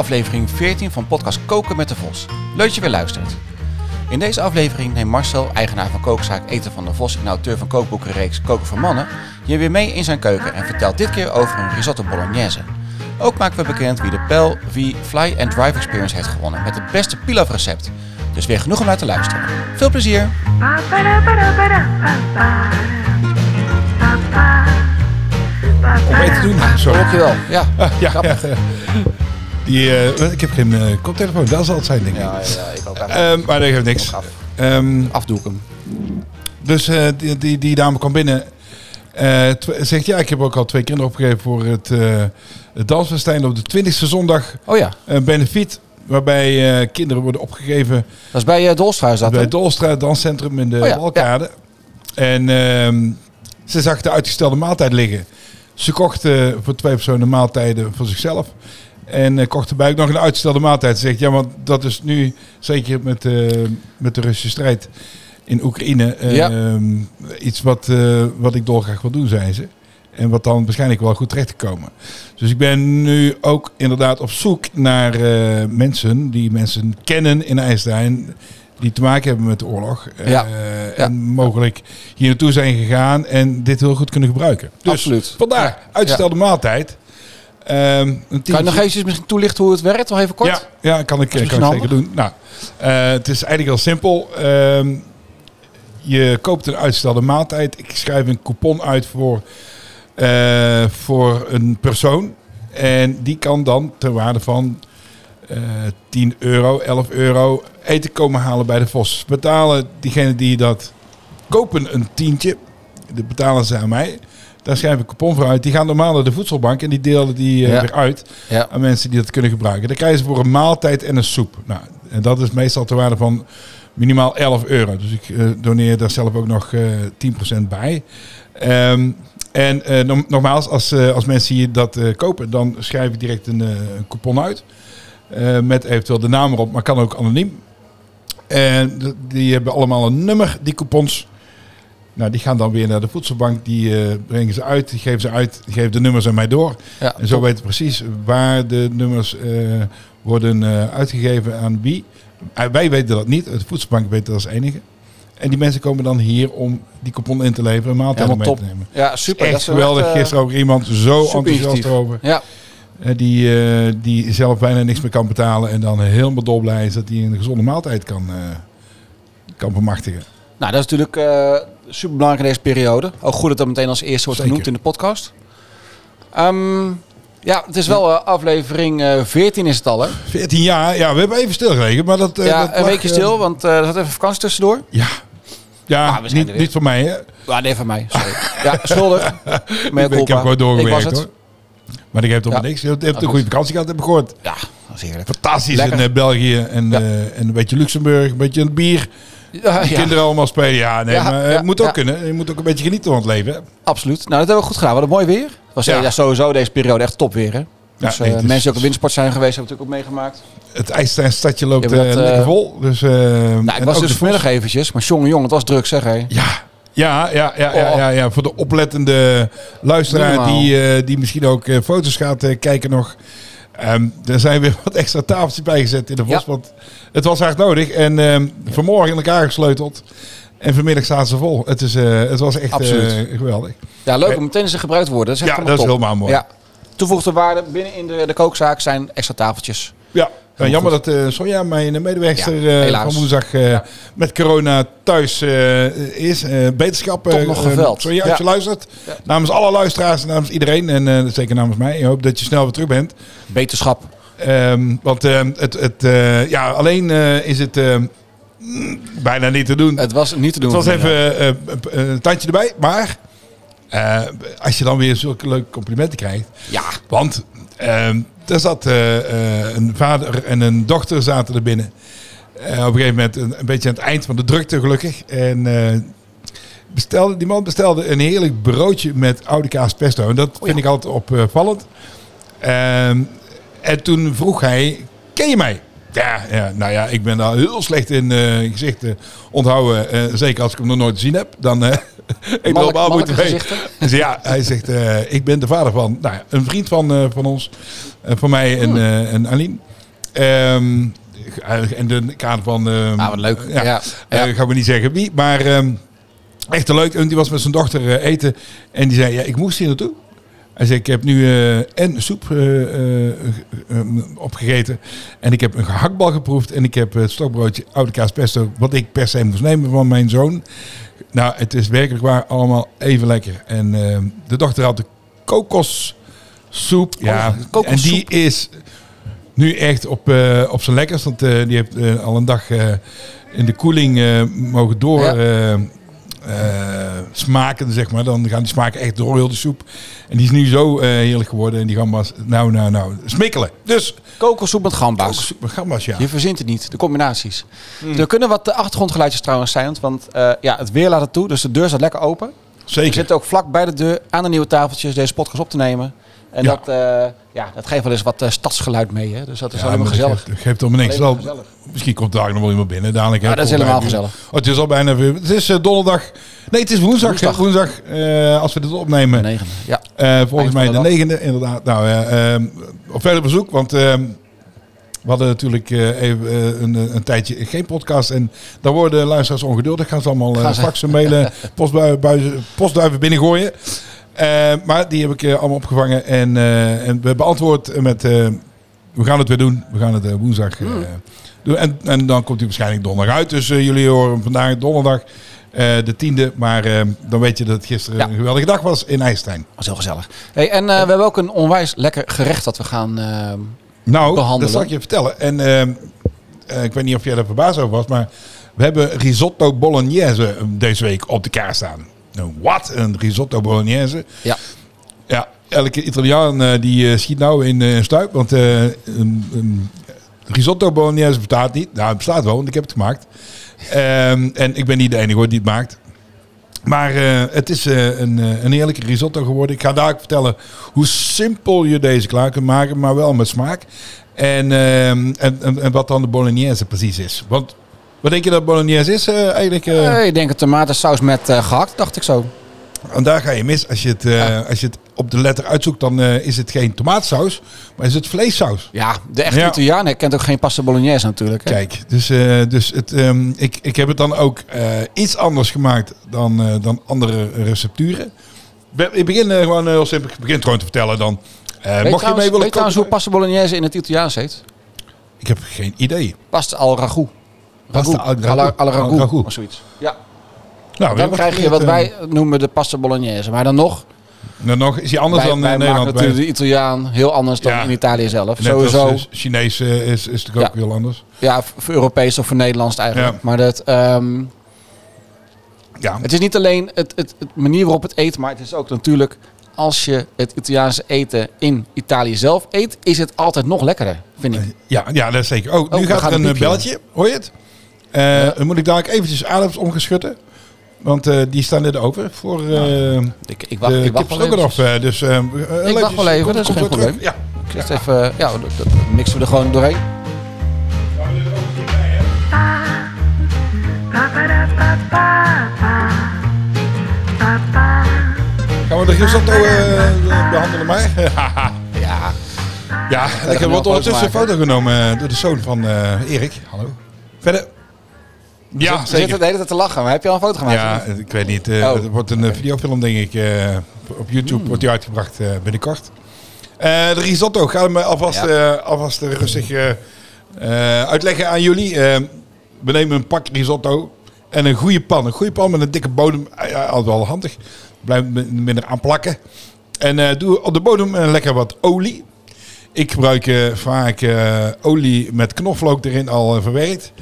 aflevering 14 van podcast Koken met de Vos. Leuk dat je weer luistert. In deze aflevering neemt Marcel, eigenaar van kookzaak Eten van de Vos en auteur van kookboekenreeks Koken voor Mannen, je weer mee in zijn keuken en vertelt dit keer over een risotto bolognese. Ook maken we bekend wie de Pel V Fly and Drive Experience heeft gewonnen met het beste pilaf recept. Dus weer genoeg om naar te luisteren. Veel plezier! Om mee te doen. Zo. Dankjewel. Ja, Ja, ja, grappig. ja. Die, eh, ik heb geen eh, koptelefoon, dat zal het zijn, denk ik. Ja, ja, ik ook. Ehm, maar dat geeft niks. Af. Ehm, Afdoe ik hem. dus eh, die, die, die dame kwam binnen. zegt, ja, ik heb ook al twee kinderen opgegeven voor het, het dansfestijn op de 20e zondag. Oh ja, Een benefiet, waarbij kinderen worden opgegeven dat is bij Dolstra is dat, bij Dolstraat Danscentrum in de Oh ja, Walkade. En ehm, ze zag de uitgestelde maaltijd liggen. Ze kocht voor twee personen maaltijden voor zichzelf. En eh, kocht erbij ook nog een uitgestelde maaltijd. Ze zegt, ja, want dat is nu, zeker met, eh, met de Russische strijd in Oekraïne, eh, Ja. iets wat, wat ik dolgraag wil doen, zei ze. En wat dan waarschijnlijk wel goed terecht te komen. Dus ik ben nu ook inderdaad op zoek naar mensen die mensen kennen in IJsselstein. Die te maken hebben met de oorlog. Ja. Ja. En mogelijk hier naartoe zijn gegaan en dit heel goed kunnen gebruiken. Dus Absoluut. vandaar, Ja. uitgestelde maaltijd. Een Kan je nog eventjes misschien toelichten hoe het werkt? Nog even kort? ja, ja, kan ik, kan ik zeker doen. Nou, eh, het is eigenlijk heel simpel. Ehm, je koopt een uitgestelde maaltijd. Ik schrijf een coupon uit voor, eh, voor een persoon. En die kan dan ter waarde van eh 10 euro, 11 euro eten komen halen bij de Vos. Betalen diegenen die dat kopen een tientje. Dat betalen ze aan mij. Daar schrijf ik coupon voor uit. Die gaan normaal naar de voedselbank en die delen die eh, Ja. weer uit aan mensen die dat kunnen gebruiken. Dan krijgen ze voor een maaltijd en een soep. Nou, en dat is meestal ter waarde van minimaal 11 euro. Dus ik eh, doneer daar zelf ook nog eh 10% bij. Ehm, en eh, nog- nogmaals, als, eh, als mensen hier dat eh, kopen, dan schrijf ik direct een, eh, een coupon uit. Eh, met eventueel de naam erop, maar kan ook anoniem. En die hebben allemaal een nummer, die coupons. Nou, die gaan dan weer naar de voedselbank. Die eh, brengen ze uit, die geven ze uit, die geven de nummers aan mij door. Ja, En zo weten we precies waar de nummers eh, worden eh, uitgegeven aan wie. Wij weten dat niet, de voedselbank weet dat als enige. En die mensen komen dan hier om die coupon in te leveren en maaltijden mee te nemen. Ja, super. Echt Dat is geweldig. echt, Gisteren ook iemand zo enthousiast over. Ja, die, die zelf bijna niks meer kan betalen. En dan helemaal dolblij is dat hij een gezonde maaltijd kan, kan bemachtigen. nou dat is natuurlijk eh super belangrijk in deze periode. Ook goed dat dat meteen als eerste wordt Zeker. genoemd in de podcast. Ehm, ja, het is wel eh, aflevering eh 14 is het al, hè? 14 jaar, ja, we hebben even stilgelegen. Maar dat, eh, ja, dat een weekje eh, stil, want eh er zat even vakantie tussendoor. Ja, ja Ah, er niet, voor mij hè. Ah, nee, van mij. Sorry. ja, schuldig. Mea ik, ik heb gewoon doorgewerkt Ik was het. hoor. Maar ik heb toch Ja. niks. Je hebt, Ah, een goed. goede vakantie gehad, heb ik gehoord. Ja, dat is heerlijk. Fantastisch Lekker. in eh, België en, Ja. eh, en een beetje Luxemburg, een beetje een bier. Ja, ja, Kinderen allemaal spelen. Ja, nee, Ja, maar eh, het moet ook kunnen. Je moet ook een beetje genieten van het leven. hè. absoluut. Nou, dat hebben we goed gedaan. Wat een mooi weer. Het was Ja. ja. sowieso deze periode echt top weer, hè? Dus nee, eh, mensen die ook op windsport zijn geweest, hebben natuurlijk ook meegemaakt. Het IJsselsteinstadje loopt eh, dat, eh, lekker vol. Dus, eh, Nou, ik was dus vanmiddag eventjes, maar jongen, jongen, het was druk zeg hé. Ja, ja, ja, ja, ja, Oh. ja, ja. Voor de oplettende luisteraar die, eh, die misschien ook eh, foto's gaat eh, kijken nog. Ehm, er zijn weer wat extra tafeltjes bijgezet in de. Ja. Want het was hard nodig. En ehm, vanmorgen in elkaar gesleuteld. En vanmiddag staan ze vol. Het, is, eh, het was echt eh, geweldig. Ja, leuk om meteen eens gebruikt te worden. Dat is echt Ja, dat is helemaal mooi. Ja. Toevoegde waarde binnen in de, de kookzaak zijn extra tafeltjes. Ja, ja Heel jammer dat eh Sonja, mijn medewerkster Ja, eh, helaas. van woensdag eh, Ja. met corona thuis eh, is. Eh beterschap. Toch eh, nog eh, geveld. Sonja, als Ja. je luistert. Ja. Namens alle luisteraars, namens iedereen en eh, zeker namens mij. Ik hoop dat je snel weer terug bent. Beterschap. Ehm, want ehm, het, het, eh, ja, alleen eh, is het ehm, bijna niet te doen. Het was niet te doen. Het was even eh, eh, een tandje erbij. Maar eh, als je dan weer zulke leuke complimenten krijgt. Ja, Want ehm er zat eh, eh, een vader en een dochter zaten er binnen. Eh, op een gegeven moment een, een beetje aan het eind van de drukte gelukkig. En bestelde, die man bestelde een heerlijk broodje met oude kaas pesto. En dat vind ik altijd opvallend. Ehm, en toen vroeg hij, ken je mij? Ja, ja, nou ja, ik ben daar heel slecht in gezichten onthouden. Zeker als ik hem nog nooit gezien heb. Dan ik loop mannelijke weten. gezichten? Dus ja, hij zegt, eh, ik ben de vader van nou een vriend van, eh, van ons. eh, van mij en, en Aline. Ehm, eh, en de kader van... Ah, wat leuk. Ja, Ja, ja. gaan we niet zeggen wie. Maar ehm, echt een leuk. En die was met zijn dochter eten. En die zei, ja, ik moest hier naartoe. Hij zei, ik heb nu en soep opgegeten. En ik heb een gehaktbal geproefd. En ik heb het stokbroodje oude kaas pesto. Wat ik per se moest nemen van mijn zoon. Nou, het is werkelijk waar allemaal even lekker. En ehm, de dochter had de kokossoep. ja, ja, kokossoep. en die is nu echt op, eh, op zijn lekkers. Want eh, die heeft eh, al een dag in de koeling mogen door Ja. Eh, eh, smaken, zeg maar. Dan gaan die smaken echt door heel de soep. En die is nu zo eh, heerlijk geworden. En die gambas, nou, nou, nou, smikkelen. Dus, Kokossoep met gamba's. met gambas, ja. Je verzint het niet, de combinaties. Hmm. Er kunnen wat de achtergrondgeluidjes trouwens zijn, want eh, ja, het weer laat het toe, dus de deur staat lekker open. We Zeker. zitten ook vlak bij de deur aan de nieuwe tafeltjes deze podcast op te nemen. En Ja. dat, eh, ja, dat geeft wel eens wat eh, stadsgeluid mee, hè? dus dat is Ja, maar maar dat gezellig. Geeft, geeft om niks. Wel, gezellig. misschien komt daar nog wel iemand binnen. Dadelijk, Ja, dat is helemaal gezellig. Oh, het is al bijna weer. Het is eh, donderdag. Nee, het is woensdag. Woensdag. Woensdag, als we dit opnemen. Negende, ja. Eh, volgens mij de de negende, inderdaad. Nou, op verder bezoek, want we hadden natuurlijk even een, een tijdje geen podcast. En daar worden luisteraars ongeduldig. Gaan ze allemaal Gaan ze. straks een mailen, postduiven binnengooien. Eh, maar die heb ik eh, allemaal opgevangen. En, eh, en we beantwoord met... we gaan het weer doen. We gaan het woensdag Hmm. doen. En, en dan komt hij waarschijnlijk donderdag uit. Dus jullie horen vandaag donderdag. de tiende, maar dan weet je dat het gisteren Ja. een geweldige dag was in IJstein. Dat is heel gezellig. Hey, en we hebben ook een onwijs lekker gerecht dat we gaan... Nou, behandelen. dat zal ik je vertellen. En ehm, eh, ik weet niet of jij daar verbaasd over was, maar we hebben risotto bolognese eh, deze week op de kaart staan. Wat een risotto bolognese. ja, Ja, elke Italiaan eh, die eh, schiet nou in eh, een stuip, want een, een risotto bolognese bestaat niet. Nou, het bestaat wel, want ik heb het gemaakt. Ehm, en ik ben niet de enige hoor die het maakt. Maar het is een, een heerlijke risotto geworden. Ik ga daar ook vertellen hoe simpel je deze klaar kunt maken, maar wel met smaak. En, ehm, en, en, en wat dan de bolognese precies is. Want wat denk je dat bolognese is eh, eigenlijk? eh? Eh, ik denk een tomatensaus met eh, gehakt, dacht ik zo. En daar ga je mis. Als je het, als je het op de letter uitzoekt, dan is het geen tomaatsaus, maar is het vleessaus. Ja, de echte Ja. Italiaan kent ook geen pasta bolognese natuurlijk. Hè? Kijk, dus, dus het, ehm, ik, ik heb het dan ook iets anders gemaakt dan, dan andere recepturen. Ik begin gewoon heel simpel. Ik begin gewoon te vertellen dan. Eh, Weet je mee willen weet trouwens hoe pasta bolognese in het Italiaans heet? Ik heb geen idee. Pasta al ragout. Pasta al ragout. Alla- alla ragout, Al ragout. of zoiets. Ja. Nou, Dan wat krijg je wat eh, wij noemen de pasta bolognese. Maar dan nog, Nou, nog is hij anders wij, dan wij in maken Nederland. natuurlijk de Italiaan heel anders dan Ja. in Italië zelf. Net als, Sowieso, eh, Chinees eh, is, is natuurlijk ook Ja. heel anders. ja, voor Europees of voor Nederlands eigenlijk. Ja. Maar dat, ehm, Ja, het is niet alleen het, het, het manier waarop het eet, maar het is ook natuurlijk... Als je het Italiaanse eten in Italië zelf eet, is het altijd nog lekkerder, vind ik. ja, ja, dat is zeker. Oh, Oh, nu we gaat er een een eh, piepje. belletje. Hoor je het? Eh, Dan moet ik dadelijk eventjes adems omgeschutten. Want eh, die staan net over voor eh Ik, ik wacht, de ik wacht wel Dus, eh, eh, wacht wel even, dat is geen probleem. Ja. Ik zet even, ja, dat, dat mixen we er gewoon doorheen. Gaan we de risotto eh, behandelen maar? Ja, ja, ik heb wat ondertussen een foto genomen door de zoon van Erik. Hallo. Verder. Ja, we zitten de hele tijd te lachen, maar heb je al een foto gemaakt? Ja, ik weet niet. eh, Oh. Het wordt een eh, videofilm, denk ik. eh, op YouTube wordt die uitgebracht binnenkort. De risotto, ga hem alvast, Ja. alvast rustig uitleggen aan jullie. We nemen een pak risotto en een goede pan. Een goede pan met een dikke bodem. Altijd wel handig. Blijf minder aan plakken. En doe op de bodem lekker wat olie. Ik gebruik vaak olie met knoflook erin al verwerkt.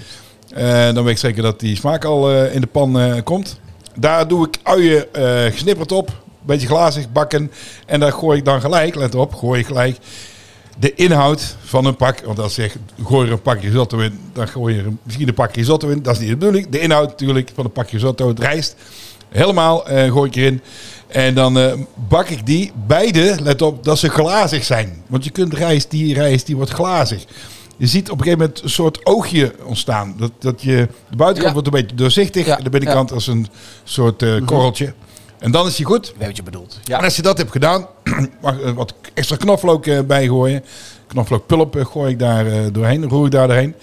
Eh, dan weet ik zeker dat die smaak al eh, in de pan eh, komt. Daar doe ik uien gesnipperd op. Beetje glazig bakken. En daar gooi ik dan gelijk, let op, gooi ik gelijk de inhoud van een pak. Want als je zegt, gooi er een pak risotto in, dan gooi je er misschien een pak risotto in. Dat is niet de bedoeling. De inhoud natuurlijk van een pak risotto, het rijst. Helemaal gooi ik erin. En dan bak ik die beide, let op, dat ze glazig zijn. Want je kunt rijst, die rijst, die wordt glazig. Je ziet op een gegeven moment een soort oogje ontstaan. Dat, dat je, de buitenkant Ja. wordt een beetje doorzichtig. Ja, En de binnenkant als een soort eh, korreltje. En dan is die goed. Ik weet wat je bedoelt. En als je dat hebt gedaan, mag er wat extra knoflook eh, bijgooien. knoflookpulp eh, gooi ik daar eh, doorheen, roer ik daar doorheen.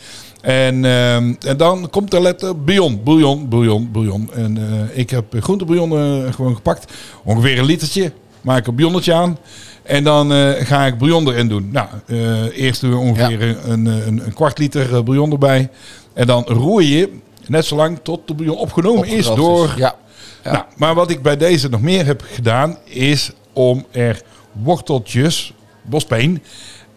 En, ehm, en dan komt de letter bouillon, bouillon, bouillon, bouillon. En eh, ik heb groentebouillon eh, gewoon gepakt. Ongeveer een litertje. Maak een bouillonnetje aan. En dan eh, ga ik bouillon erin doen. Nou, eh, eerst doen we ongeveer een, een, een kwart liter eh, bouillon erbij. En dan roer je net zo lang tot de bouillon opgenomen is door... is. Ja. Ja. Nou, maar wat ik bij deze nog meer heb gedaan, is om er worteltjes, bospeen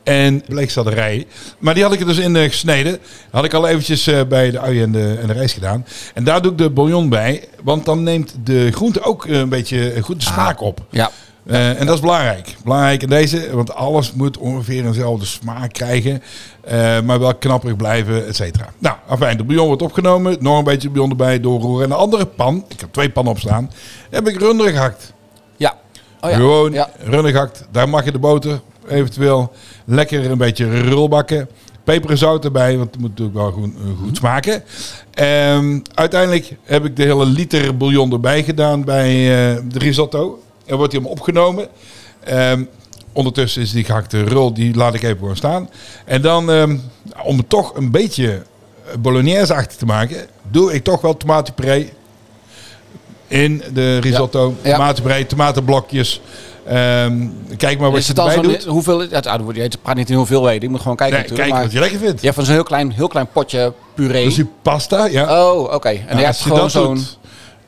en bleekselderij. Maar die had ik er dus in gesneden. Had ik al eventjes bij de ui en de, en de rijst gedaan. En daar doe ik de bouillon bij. Want dan neemt de groente ook een beetje goed de smaak op. Ja. Eh, en dat is belangrijk. Belangrijk in deze, want alles moet ongeveer eenzelfde smaak krijgen. eh, maar wel knapperig blijven, et cetera. Nou, afijn, de bouillon wordt opgenomen. Nog een beetje bouillon erbij, doorroeren. En een andere pan, ik heb twee pannen op staan, heb ik runderen gehakt. Ja. Oh ja. Gewoon Ja. runderen gehakt. Daar mag je de boter eventueel lekker een beetje rulbakken. Peper en zout erbij, want het moet natuurlijk wel goed, eh, Mhm. goed smaken. Ehm, uiteindelijk heb ik de hele liter bouillon erbij gedaan bij de risotto. En wordt die hem opgenomen. Ehm, ondertussen is die gehakte rul, die laat ik even gewoon staan. En dan, ehm, om het toch een beetje bolognese-achtig te maken, doe ik toch wel tomatenpuree in de risotto. Ja. Tomatenpuree, tomatenblokjes. Ehm, kijk maar wat Is je het erbij doet. hoeveel, het, ah, je praat niet in hoeveelheden, je moet gewoon kijken Nee, kijk maar wat je lekker vindt. je hebt van zo'n heel klein, heel klein potje puree. Dus die pasta, ja. Oh, oké. En Nou, je hebt als je gewoon zo'n...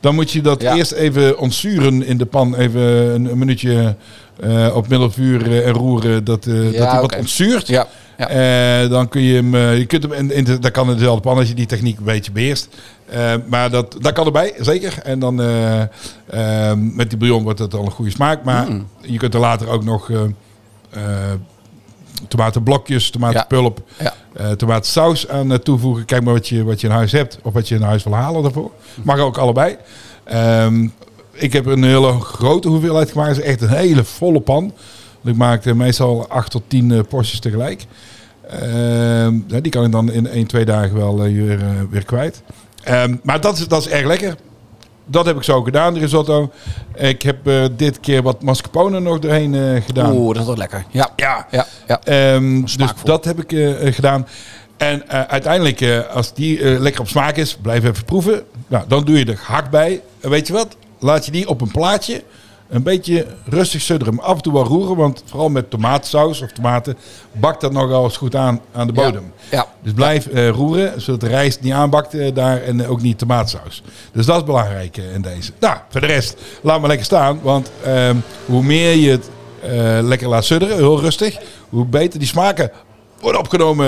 dan moet je dat Ja. eerst even ontzuren in de pan. Even een, een minuutje eh, op middelvuur eh, en roeren. Dat, eh, dat hij wat ontzuurt. Ja, ja. Dan kun je hem, je kunt hem in, in de, dat kan in dezelfde pan als je die techniek een beetje beheerst. Eh, maar dat, dat kan erbij, zeker. En dan met die bouillon wordt het al een goede smaak. Maar Mm. je kunt er later ook nog tomatenblokjes, tomatenpulp, Ja. Eh tomatensaus aan eh, toevoegen. Kijk maar wat je, wat je in huis hebt of wat je in huis wil halen daarvoor. Mag ook allebei. Ehm, ik heb een hele grote hoeveelheid gemaakt. Is echt een hele volle pan. Ik maakte meestal 8 tot 10 eh, porties tegelijk. Ehm, die kan ik dan in 1, 2 dagen wel weer, weer kwijt. Ehm, maar dat dat is erg lekker. Dat heb ik zo gedaan, de risotto. Ik heb eh, dit keer wat mascarpone nog doorheen eh, gedaan. Oeh, dat is wel lekker. Ja, Ja, ja, ja. Ehm, dus dat heb ik eh, gedaan. En uiteindelijk, als die lekker op smaak is, blijf even proeven. Nou, dan doe je er hak bij. En weet je wat? Laat je die op een plaatje een beetje rustig sudderen. Maar af en toe wel roeren, want vooral met tomatensaus of tomaten bakt dat nogal eens goed aan aan de bodem. Ja. Dus blijf eh, roeren, zodat de rijst niet aanbakt eh, daar en eh, ook niet tomaatsaus. Dus dat is belangrijk in deze. Nou, voor de rest, laat maar lekker staan. Want ehm, hoe meer je het lekker laat sudderen, heel rustig, hoe beter die smaken worden opgenomen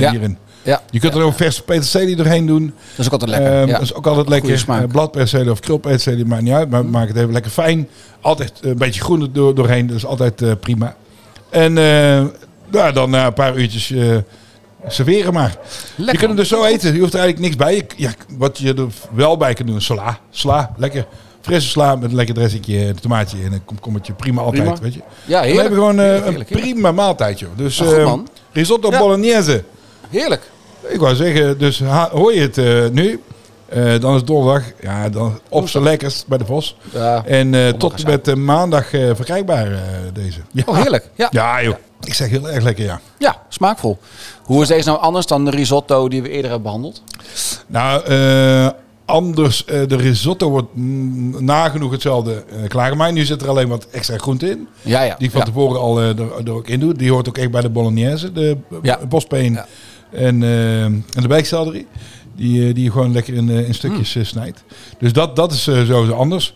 Ja. hierin. Ja. Je kunt er ook verse peterselie doorheen doen. Dat is ook altijd lekker. Ehm. Dat is ook altijd lekker. Eh, Bladpeterselie of krulpeterselie, maakt niet uit. Maar maak het even lekker fijn. Altijd een beetje groen er door, doorheen. Dat is altijd eh, prima. En eh, nou, dan na een paar uurtjes serveren maar. je kunt hem dus zo eten. Je hoeft er eigenlijk niks bij. Je- Ja, wat je er wel bij kan doen is sla. Sla, lekker. Frisse sla met een lekker dressingje, een tomaatje en een komkommertje. Prima altijd, Prima. weet je. Ja, En dan heerlijk. hebben we gewoon Heerlijk, een heerlijk, prima maaltijd, joh. Dus risotto Ja. bolognese. Heerlijk. Ik wou zeggen, dus hoor je het eh, nu? Eh, dan is donderdag. Ja, dan op z'n lekkers bij de Vos. Ja. En eh, tot en met maandag verkrijgbaar deze. Ja. Oh, heerlijk. Ja. Ja, joh. Ik zeg heel erg lekker, ja. ja, smaakvol. Hoe is deze nou anders dan de risotto die we eerder hebben behandeld? Nou, anders, de risotto wordt nagenoeg hetzelfde klaargemaakt. Nu zit er alleen wat extra groente in. Ja, ja. Die ik van tevoren al er, er ook in doe. Die hoort ook echt bij de bolognese. De ja. bospeen Ja. En, eh, en de bijselderie. Die, eh, die je gewoon lekker in, eh, in stukjes Hmm. snijdt. Dus dat, dat is sowieso anders.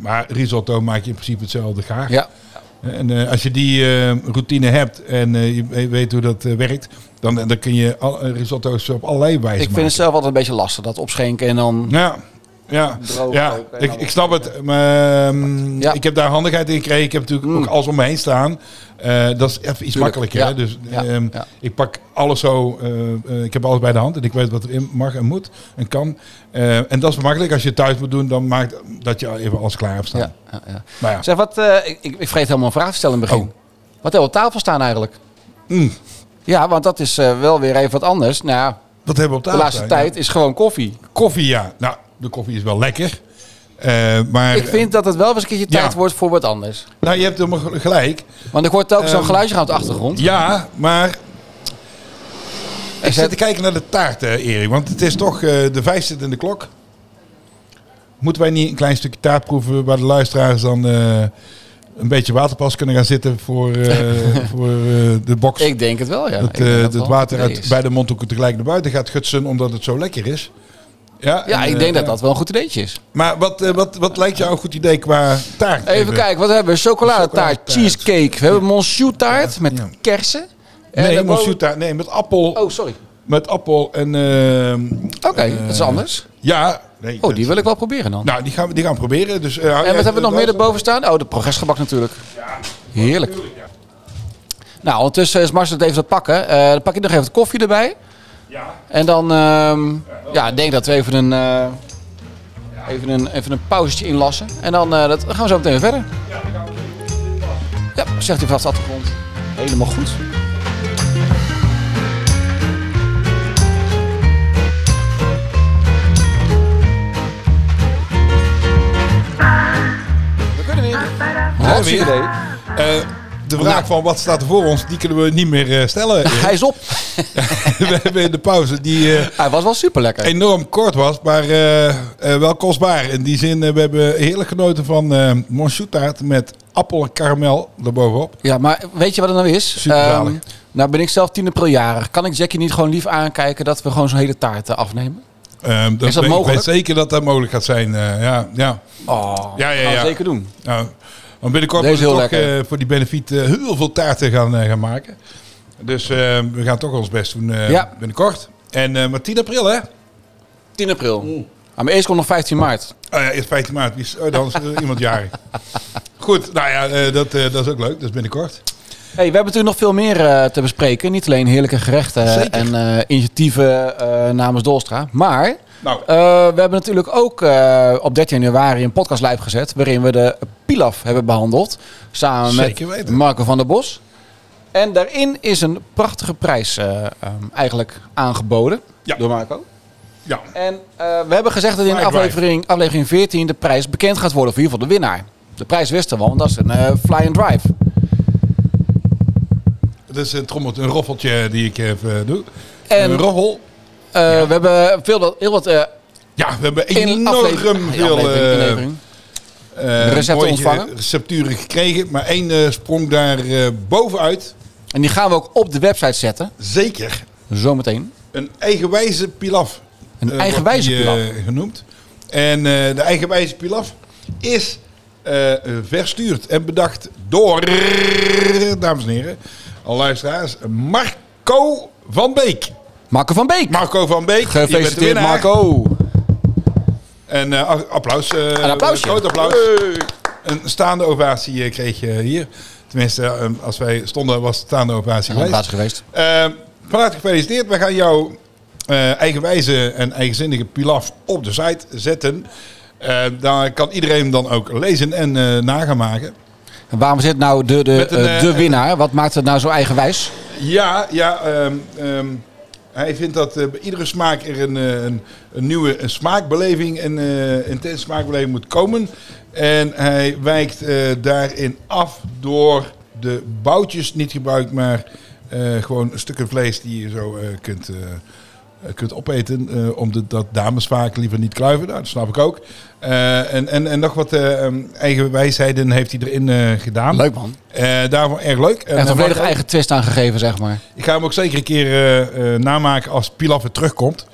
Maar risotto maak je in principe hetzelfde gaar. Ja. En als je die routine hebt en je we- weet hoe dat werkt, dan, dan kun je al, risotto's op allerlei wijzen Ik vind maken. het zelf altijd een beetje lastig. Dat opschenken en dan... Ja, ja, Droog ja ook, ik, ik snap het. Maar, ehm, Ja. Ik heb daar handigheid in gekregen. Ik heb natuurlijk Mm. ook alles om me heen staan. Eh, dat is even iets Tuurlijk, makkelijker. ja. Hè? Dus Ja, ehm, ja. ik pak alles zo. eh, eh, ik heb alles bij de hand en ik weet wat erin mag en moet en kan. Eh, en dat is makkelijk. Als je het thuis moet doen, dan maakt dat je even alles klaar hebt staan. Ja, ja, ja. Maar ja. Zeg, wat, eh, ik, ik, ik vergeet helemaal een vraag te stellen in het begin. Oh. Wat hebben we op tafel staan eigenlijk? Mm, Ja, want dat is eh, wel weer even wat anders. Nou, dat hebben we op de tafel. laatste staan, ja. tijd is gewoon koffie. Koffie, ja. Nou, de koffie is wel lekker. Eh, maar, Ik vind dat het wel eens een keertje tijd Ja. wordt voor wat anders. Nou, je hebt helemaal gelijk. Want ik hoor telkens zo'n Ehm, geluidje gaan op de achtergrond. Ja, maar... Ik zit te kijken naar de taart, eh, Erik. Want het is toch eh, de vijf zit in de klok. Moeten wij niet een klein stukje taart proeven... waar de luisteraars dan eh, een beetje waterpas kunnen gaan zitten... voor, voor de box? Ik denk het wel, ja. dat het water uit bij de mond ook tegelijk naar buiten gaat gutsen... omdat het zo lekker is. Ja. Ja, en, ik eh, denk dat ja. dat wel een goed ideetje is. Maar wat, eh, wat, wat lijkt jou een goed idee qua taart? Even kijken, wat hebben we? Chocoladetaart, cheesecake. We hebben monsieur taart met Ja. kersen. En Nee, monsieur taart. Nee, met appel. Oh, sorry. Met appel en... ehm, Oké, dat is anders. Ja. Nee, Oh, die wil ik wel proberen dan. Nou, die gaan, we- die gaan we proberen. Dus, eh, En wat hebben we nog het meer erboven staan? Oh, de progresgebak natuurlijk. Heerlijk. Nou, ondertussen is Marcel het even te pakken. Eh, dan pak ik nog even de koffie erbij. Ja. En dan, ehm, ja, ik denk dat we even een, eh, even een, even een pauzetje inlassen. En dan, eh, dat, dan gaan we zo meteen weer verder. Ja, zegt u vast de achtergrond. Helemaal goed. We kunnen weer. Weer. idee. De vraag van wat staat er voor ons, die kunnen we niet meer eh, stellen. Hij is op. we hebben in de pauze die eh, Hij was wel super lekker. enorm kort was, maar eh, wel kostbaar. In die zin, we hebben heerlijk genoten van taart met appel en karamel erbovenop. Ja, maar weet je wat het nou is? Zalig. nou ben ik zelf tien apriljarig. Kan ik Jackie niet gewoon lief aankijken dat we gewoon zo'n hele taart afnemen? Ehm, Is dat weet- Ik mogelijk? weet zeker dat dat mogelijk gaat zijn. eh, ja, ja. Oh, Ja, ja, gaan we ja. zeker doen. Nou, dan binnenkort moeten we toch eh, voor die benefiet eh, heel veel taarten gaan, eh, gaan maken. Dus we gaan toch ons best doen Ja. binnenkort. En maar 10 april, hè? 10 april. Ah, maar eerst komt nog 15 maart. Oh ja, eerst 15 maart. Is, oh, dan is er iemand jarig. Goed, nou ja, dat, dat is ook leuk. Dat is binnenkort. Hey, we hebben natuurlijk nog veel meer te bespreken. Niet alleen heerlijke gerechten Zeker. en initiatieven namens Dolstra. Maar Nou, we hebben natuurlijk ook op 13 januari een podcast live gezet. Waarin we de pilaf hebben behandeld. Samen Zeker met weten. Marco van der Bos. En daarin is een prachtige prijs eh, ehm, eigenlijk aangeboden Ja. door Marco. ja. En eh, we hebben gezegd dat in aflevering, aflevering 14 de prijs bekend gaat worden voor in ieder geval de winnaar. De prijs wisten we, want dat is een eh, fly and drive. Dat is een trommeltje, een roffeltje die ik even doe. En- een roffel. We hebben veel, wat- heel wat Ja, we hebben in enorm aflevering, veel aflevering, inlevering. Eh, recepten ontvangen. recepturen gekregen. Maar één eh, sprong daar eh, bovenuit. En die gaan we ook op de website zetten. Zeker. Zometeen. Een eigenwijze pilaf. Een eigenwijze die, pilaf. genoemd. En de eigenwijze pilaf is verstuurd en bedacht door, dames en heren, al luisteraars, Marco van Beek. Marco van Beek. Marco van Beek. Gefeliciteerd winnaar. Marco. En eh, applaus. eh, Een applausje. Groot applaus. Een staande ovatie eh, kreeg je hier. Tenminste, eh, als wij stonden was het staande ovatie Ja, geweest. plaats geweest. Eh, van harte gefeliciteerd. We gaan jouw eh, eigenwijze en eigenzinnige pilaf op de site zetten. Eh, daar kan iedereen dan ook lezen en eh nagaan maken. En waarom zit nou de, de, een, de winnaar? Wat maakt het nou zo eigenwijs? Ja, ja. ehm, ehm, hij vindt dat eh, bij iedere smaak er een, eh, een, een nieuwe een smaakbeleving, een eh intense smaakbeleving moet komen. En hij wijkt daarin af door de boutjes niet gebruikt, maar gewoon stukken vlees die je zo kunt, kunt opeten. eh, omdat dat dames vaak liever niet kluiven. Nou, dat snap ik ook. Eh, en, en, en nog wat eh, ehm, eigen wijsheden heeft hij erin eh, gedaan. Leuk man. Eh, daarvan erg leuk. En, eh, een volledig eigen twist aangegeven, zeg maar. ik ga hem ook zeker een keer eh, eh, namaken als Pilaf weer terugkomt.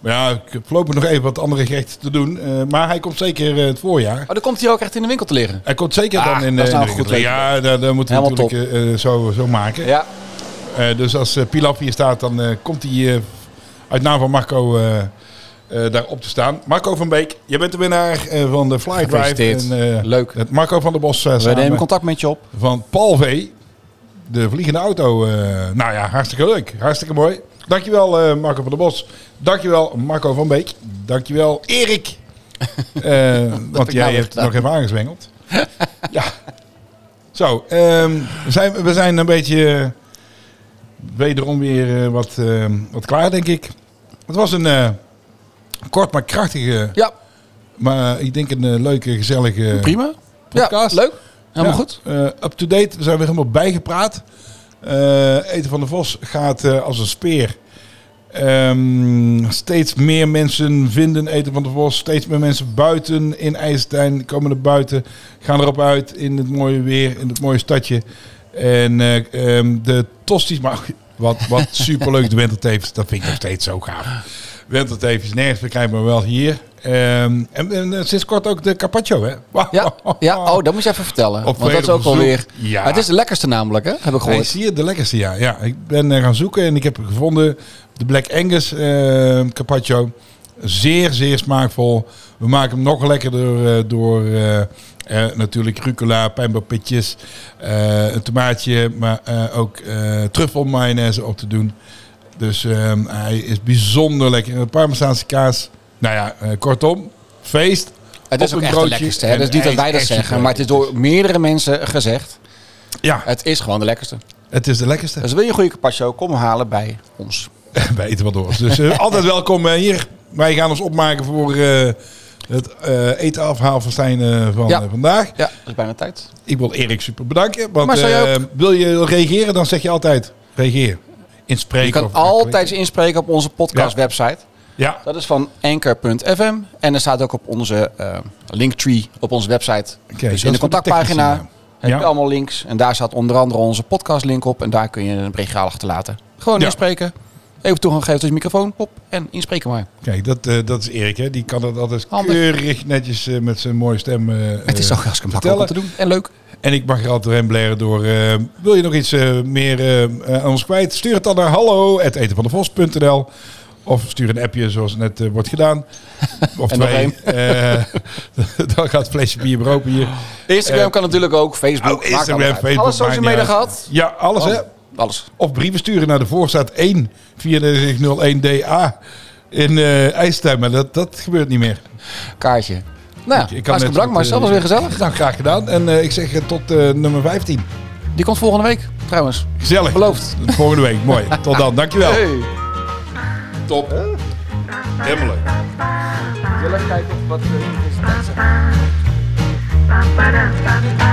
Maar ja, ik heb voorlopig nog even wat andere gerechten te doen. eh, maar hij komt zeker eh, het voorjaar. Oh, dan komt hij ook echt in de winkel te liggen. Hij komt zeker Ah, dan in, dat is eh, nou in de winkel. Ja, daar, daar moeten we natuurlijk eh, eh, zo, zo maken. Ja. Eh, dus als eh, Pilaf hier staat, dan eh, komt hij eh, uit naam van Marco eh, daar op te staan. Marco van Beek, je bent de winnaar eh, van de Fly Drive. En, Leuk. Het Marco van der Bos We samen nemen contact met je op. van Paul V. De vliegende auto. nou ja, hartstikke leuk. Hartstikke mooi. Dankjewel Marco van der Bos. Dankjewel Marco van Beek. Dankjewel Erik. Want jij hebt gedaan? nog even aangezwengeld. ja. Zo, ehm, we, zijn, we zijn een beetje wederom weer eh, wat, eh, wat klaar, denk ik. Het was een eh, kort maar krachtige Ja. Maar ik denk een leuke, gezellige Prima. podcast. Ja, leuk. Helemaal Ja, goed. Up-to-date. We zijn weer helemaal bijgepraat. Eten van de Vos gaat als een speer. Ehm, steeds meer mensen vinden Eten van de Vos. Steeds meer mensen buiten in IJsselstein komen er buiten. Gaan erop uit in het mooie weer, in het mooie stadje. En eh, ehm, de tosties, maar wat, wat superleuk de wintertapes. Dat vind ik nog steeds zo gaaf. Wintertapes nergens verkrijgbaar, maar wel hier. Ehm, en, en eh, sinds kort ook de carpaccio, hè? Ja, ja, oh, dat moet je even vertellen. Op Want dat is ook wel verzoek. weer... Ja. Het is de lekkerste namelijk, hè? Heb ik gehoord. is hier de lekkerste, ja. ja. Ik ben eh, gaan zoeken en ik heb gevonden de Black Angus eh carpaccio. Zeer, zeer smaakvol. We maken hem nog lekkerder eh, door eh, eh, natuurlijk rucola, pijnbooppitjes, eh een tomaatje, maar ook truffel mayonaise op te doen. Dus ehm, hij is bijzonder lekker. Een parmezaanse kaas. Nou ja, kortom, feest. Het is ook een echt de broodje. lekkerste. Hè? En is niet hij dat wij dat zeggen, maar het is door meerdere mensen gezegd. Ja, Het is gewoon de lekkerste. het is de lekkerste. Dus wil je een goede carpaccio, kom halen bij ons. Wij eten wat door. Dus altijd welkom hier. Wij gaan ons opmaken voor eh, het eh etenafhaal van Stijn eh, van Ja. eh, vandaag. Ja, dat is bijna tijd. Ik wil Erik super bedanken. Want Maar je ook? wil je reageren, dan zeg je altijd reageer. Inspreken. Je kan of altijd inspreken op onze podcast Ja. website. Ja, Dat is van anchor.fm. En er staat ook op onze linktree op onze website. Dus in de contactpagina heb Ja. je allemaal links. En daar staat onder andere onze podcast link op. En daar kun je een berichtje achterlaten. Gewoon Ja. inspreken. Even toegang geven tot je microfoon. Hop. En inspreken maar. kijk, dat, eh, dat is Erik. Hè. Die kan dat altijd Handig. keurig netjes eh, met zijn mooie stem eh, Het is ook hartstikke makkelijk om te doen. En leuk. En ik mag er altijd doorheen blaren door. wil je nog iets meer aan ons kwijt? Stuur het dan naar hallo.etenvandevos.nl Of stuur een appje zoals net wordt gedaan. Of twee. Eh, dan gaat het flesje bier weer open hier. Instagram kan natuurlijk ook. Facebook. oh, Instagram. Facebook, Alle social media gehad. Ja, alles hè. Alles. Of brieven sturen naar de voorstaat 1 9401DA in eh IJsselstein. Maar dat, dat gebeurt niet meer. Kaartje. Nou, Ik- ik hartstikke bedankt zo goed, Marcel. was eh, weer gezellig. Nou, graag gedaan. En eh, ik zeg eh, tot eh, nummer 15. Die komt volgende week trouwens. Gezellig. Beloofd. Volgende week. Mooi. Tot dan. Dankjewel. Hey. Top. Helemaal leuk. Even kijken wat de Ba-ba-da-ba-ba.